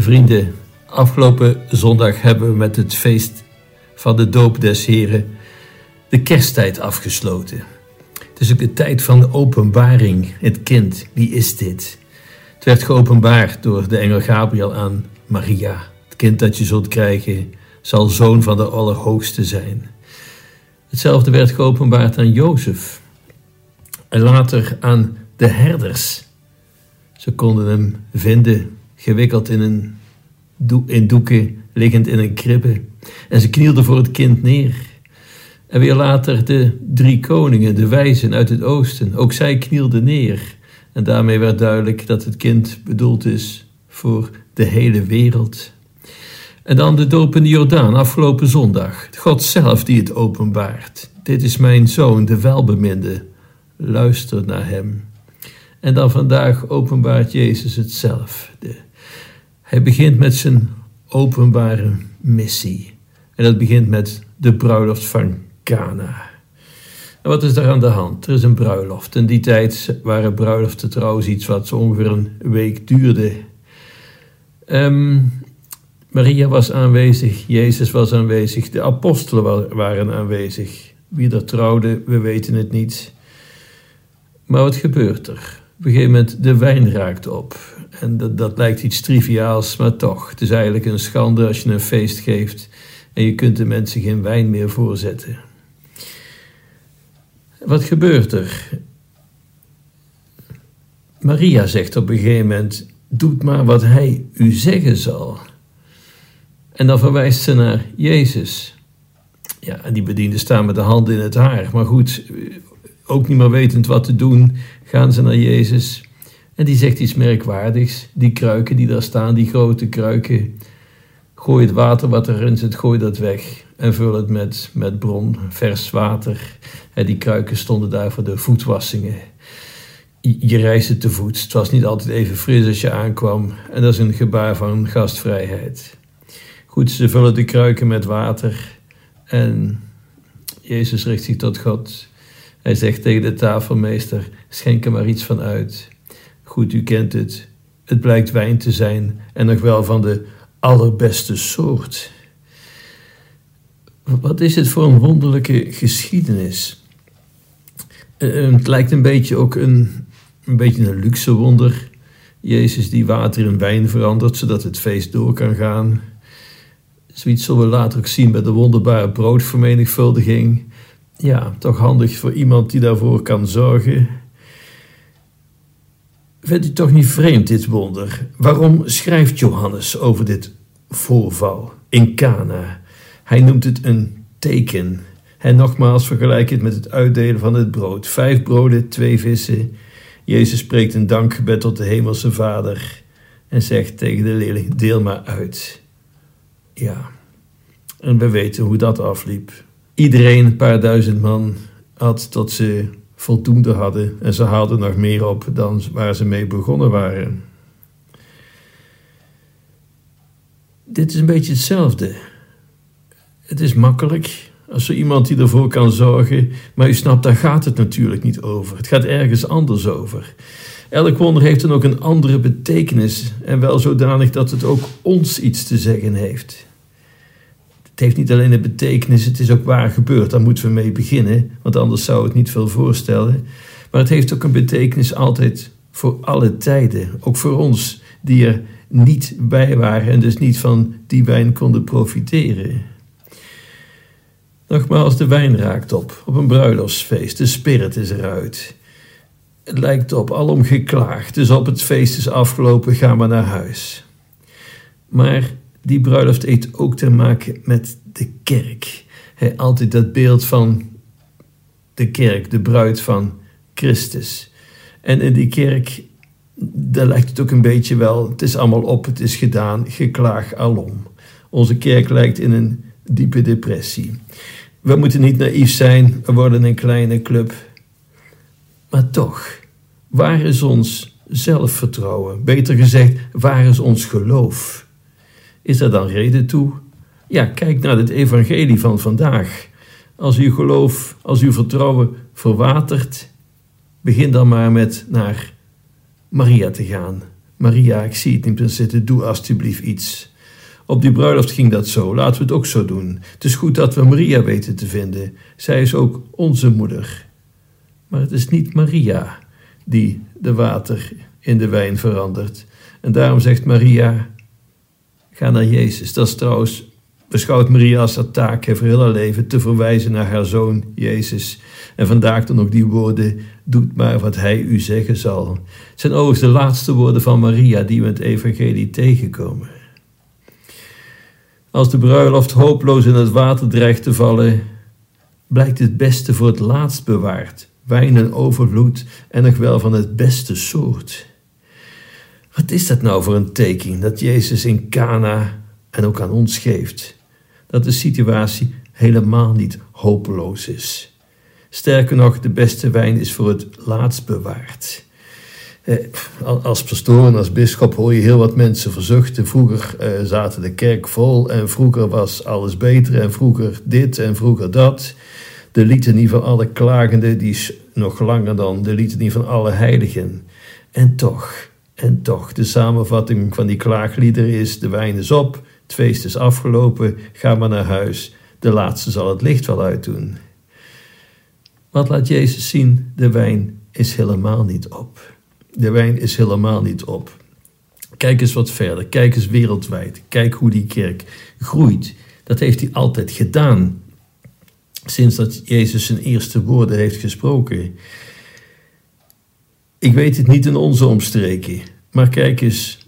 Vrienden, afgelopen zondag hebben we met het feest van de doop des Heren de kersttijd afgesloten. Het is ook de tijd van de openbaring. Het kind, wie is dit? Het werd geopenbaard door de engel Gabriel aan Maria. Het kind dat je zult krijgen zal zoon van de Allerhoogste zijn. Hetzelfde werd geopenbaard aan Jozef en later aan de herders. Ze konden hem vinden, gewikkeld in, een in doeken, liggend in een kribbe. En ze knielden voor het kind neer. En weer later de drie koningen, de wijzen uit het oosten, ook zij knielden neer. En daarmee werd duidelijk dat het kind bedoeld is voor de hele wereld. En dan de doop in de Jordaan, afgelopen zondag. God zelf die het openbaart. Dit is mijn zoon, de welbeminde. Luister naar hem. En dan vandaag openbaart Jezus hetzelfde. Hij begint met zijn openbare missie. En dat begint met de bruiloft van Cana. Wat is daar aan de hand? Er is een bruiloft. In die tijd waren bruiloften trouwens iets wat zo ongeveer een week duurde. Um, Maria was aanwezig, Jezus was aanwezig, de apostelen waren aanwezig. Wie er trouwde, we weten het niet. Maar wat gebeurt er? Op een gegeven moment, de wijn raakt op. En dat, dat lijkt iets triviaals, maar toch. Het is eigenlijk een schande als je een feest geeft en je kunt de mensen geen wijn meer voorzetten. Wat gebeurt er? Maria zegt op een gegeven moment: Doet maar wat hij u zeggen zal. En dan verwijst ze naar Jezus. Ja, en die bedienden staan met de handen in het haar. Maar goed, ook niet meer wetend wat te doen, gaan ze naar Jezus. En die zegt iets merkwaardigs. Die kruiken die daar staan, die grote kruiken. Gooi het water wat erin zit, gooi dat weg. En vul het met, met bron, vers water. Die kruiken stonden daar voor de voetwassingen. Je reisde te voet. Het was niet altijd even fris als je aankwam. En dat is een gebaar van gastvrijheid. Goed, ze vullen de kruiken met water. En Jezus richt zich tot God. Hij zegt tegen de tafelmeester: Schenk er maar iets van uit. Goed, u kent het. Het blijkt wijn te zijn en nog wel van de allerbeste soort. Wat is het voor een wonderlijke geschiedenis? Eh, het lijkt een beetje ook een, een beetje een luxe wonder. Jezus die water in wijn verandert, zodat het feest door kan gaan. Zoiets zullen we later ook zien bij de wonderbare broodvermenigvuldiging. Ja, toch handig voor iemand die daarvoor kan zorgen. Vindt u toch niet vreemd dit wonder? Waarom schrijft Johannes over dit voorval in Cana? Hij noemt het een teken. En nogmaals vergelijk het met het uitdelen van het brood. Vijf broden, twee vissen. Jezus spreekt een dankgebed tot de hemelse Vader en zegt tegen de leerling: deel maar uit. Ja, en we weten hoe dat afliep. Iedereen, een paar duizend man, had tot ze voldoende hadden en ze haalden nog meer op dan waar ze mee begonnen waren. Dit is een beetje hetzelfde. Het is makkelijk als er iemand die ervoor kan zorgen, maar u snapt, daar gaat het natuurlijk niet over. Het gaat ergens anders over. Elk wonder heeft dan ook een andere betekenis en wel zodanig dat het ook ons iets te zeggen heeft. Het heeft niet alleen een betekenis, het is ook waar gebeurd. Daar moeten we mee beginnen, want anders zou het niet veel voorstellen. Maar het heeft ook een betekenis altijd voor alle tijden. Ook voor ons die er niet bij waren en dus niet van die wijn konden profiteren. Nogmaals, de wijn raakt op, op een bruiloftsfeest. De spirit is eruit. Het lijkt op, alom geklaagd. Dus op het feest is afgelopen, ga maar naar huis. Maar die bruiloft heeft ook te maken met de kerk. He, altijd dat beeld van de kerk, de bruid van Christus. En in die kerk, daar lijkt het ook een beetje wel, het is allemaal op, het is gedaan, geklaag alom. Onze kerk lijkt in een diepe depressie. We moeten niet naïef zijn, we worden een kleine club. Maar toch, waar is ons zelfvertrouwen? Beter gezegd, waar is ons geloof? Is er dan reden toe? Ja, kijk naar het evangelie van vandaag. Als uw geloof, als uw vertrouwen verwatert, begin dan maar met naar Maria te gaan. Maria, ik zie het niet meer zitten, doe alstublieft iets. Op die bruiloft ging dat zo, laten we het ook zo doen. Het is goed dat we Maria weten te vinden. Zij is ook onze moeder. Maar het is niet Maria die de water in de wijn verandert. En daarom zegt Maria: ga naar Jezus. Dat is trouwens, beschouwt Maria als haar taak voor heel haar leven te verwijzen naar haar zoon Jezus. En vandaag dan ook die woorden: doet maar wat hij u zeggen zal. Zijn overigens de laatste woorden van Maria die we in het Evangelie tegenkomen. Als de bruiloft hopeloos in het water dreigt te vallen, blijkt het beste voor het laatst bewaard. Wijn en overvloed en nog wel van het beste soort. Wat is dat nou voor een teken dat Jezus in Cana en ook aan ons geeft? Dat de situatie helemaal niet hopeloos is. Sterker nog, de beste wijn is voor het laatst bewaard. Eh, als pastoor en als bischop hoor je heel wat mensen verzuchten. Vroeger eh, zaten de kerk vol en vroeger was alles beter en vroeger dit en vroeger dat. De litanie van alle klagenden die is nog langer dan de litanie van alle heiligen. En toch, en toch, de samenvatting van die klaagliederen is: de wijn is op, het feest is afgelopen, ga maar naar huis. De laatste zal het licht wel uitdoen. Wat laat Jezus zien? De wijn is helemaal niet op. De wijn is helemaal niet op. Kijk eens wat verder. Kijk eens wereldwijd. Kijk hoe die kerk groeit. Dat heeft hij altijd gedaan. Sinds dat Jezus zijn eerste woorden heeft gesproken. Ik weet het niet in onze omstreken. Maar kijk eens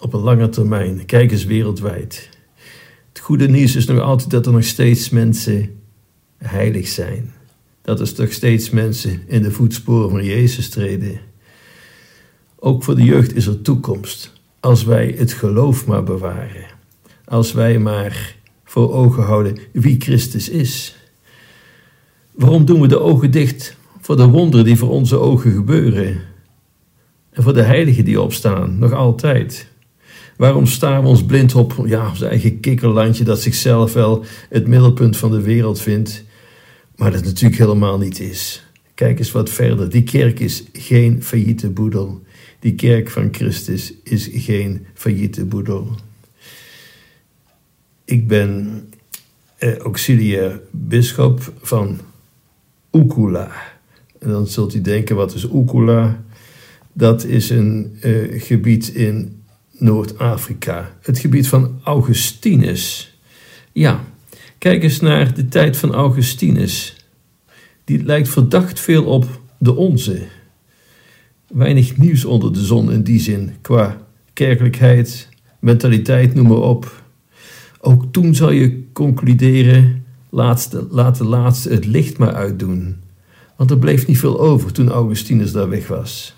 op een lange termijn. Kijk eens wereldwijd. Het goede nieuws is nog altijd dat er nog steeds mensen heilig zijn. Dat er nog steeds mensen in de voetsporen van Jezus treden. Ook voor de jeugd is er toekomst als wij het geloof maar bewaren. Als wij maar voor ogen houden wie Christus is. Waarom doen we de ogen dicht voor de wonderen die voor onze ogen gebeuren? En voor de heiligen die opstaan, nog altijd. Waarom staan we ons blind op ja, ons eigen kikkerlandje dat zichzelf wel het middelpunt van de wereld vindt, maar dat natuurlijk helemaal niet is? Kijk eens wat verder. Die kerk is geen failliete boedel. Die kerk van Christus is geen failliete boedel. Ik ben eh, auxiliair bisschop van Ukula. En dan zult u denken, wat is Ukula? Dat is een eh, gebied in Noord-Afrika. Het gebied van Augustinus. Ja, kijk eens naar de tijd van Augustinus. Die lijkt verdacht veel op de onze weinig nieuws onder de zon in die zin, qua kerkelijkheid, mentaliteit, noem maar op. Ook toen zal je concluderen, laatste, laat de laatste het licht maar uitdoen. Want er bleef niet veel over toen Augustinus daar weg was.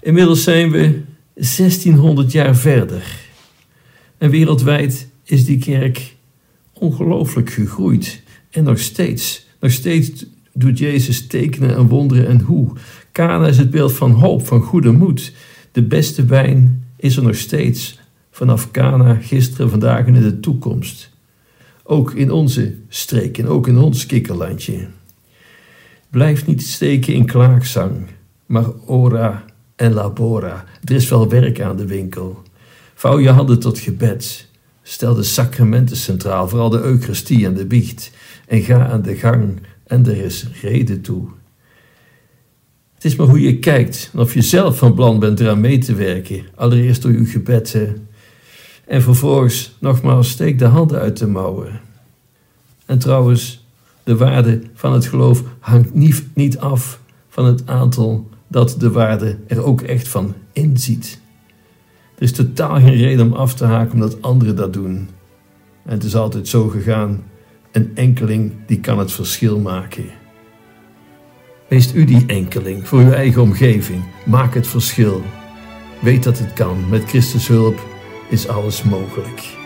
Inmiddels zijn we 1600 jaar verder. En wereldwijd is die kerk ongelooflijk gegroeid. En nog steeds, nog steeds doet Jezus tekenen en wonderen en hoe. Kana is het beeld van hoop, van goede moed. De beste wijn is er nog steeds. Vanaf Kana, gisteren, vandaag en in de toekomst. Ook in onze streek en ook in ons kikkerlandje. Blijf niet steken in klaagzang, maar ora en labora. Er is wel werk aan de winkel. Vouw je handen tot gebed. Stel de sacramenten centraal, vooral de Eucharistie en de biecht. En ga aan de gang en er is reden toe. Het is maar hoe je kijkt en of je zelf van plan bent eraan mee te werken. Allereerst door je gebed. En vervolgens nogmaals steek de handen uit de mouwen. En trouwens, de waarde van het geloof hangt niet, af van het aantal dat de waarde er ook echt van inziet. Er is totaal geen reden om af te haken omdat anderen dat doen. En het is altijd zo gegaan. Een enkeling die kan het verschil maken. Wees u die enkeling voor uw eigen omgeving. Maak het verschil. Weet dat het kan. Met Christus hulp is alles mogelijk.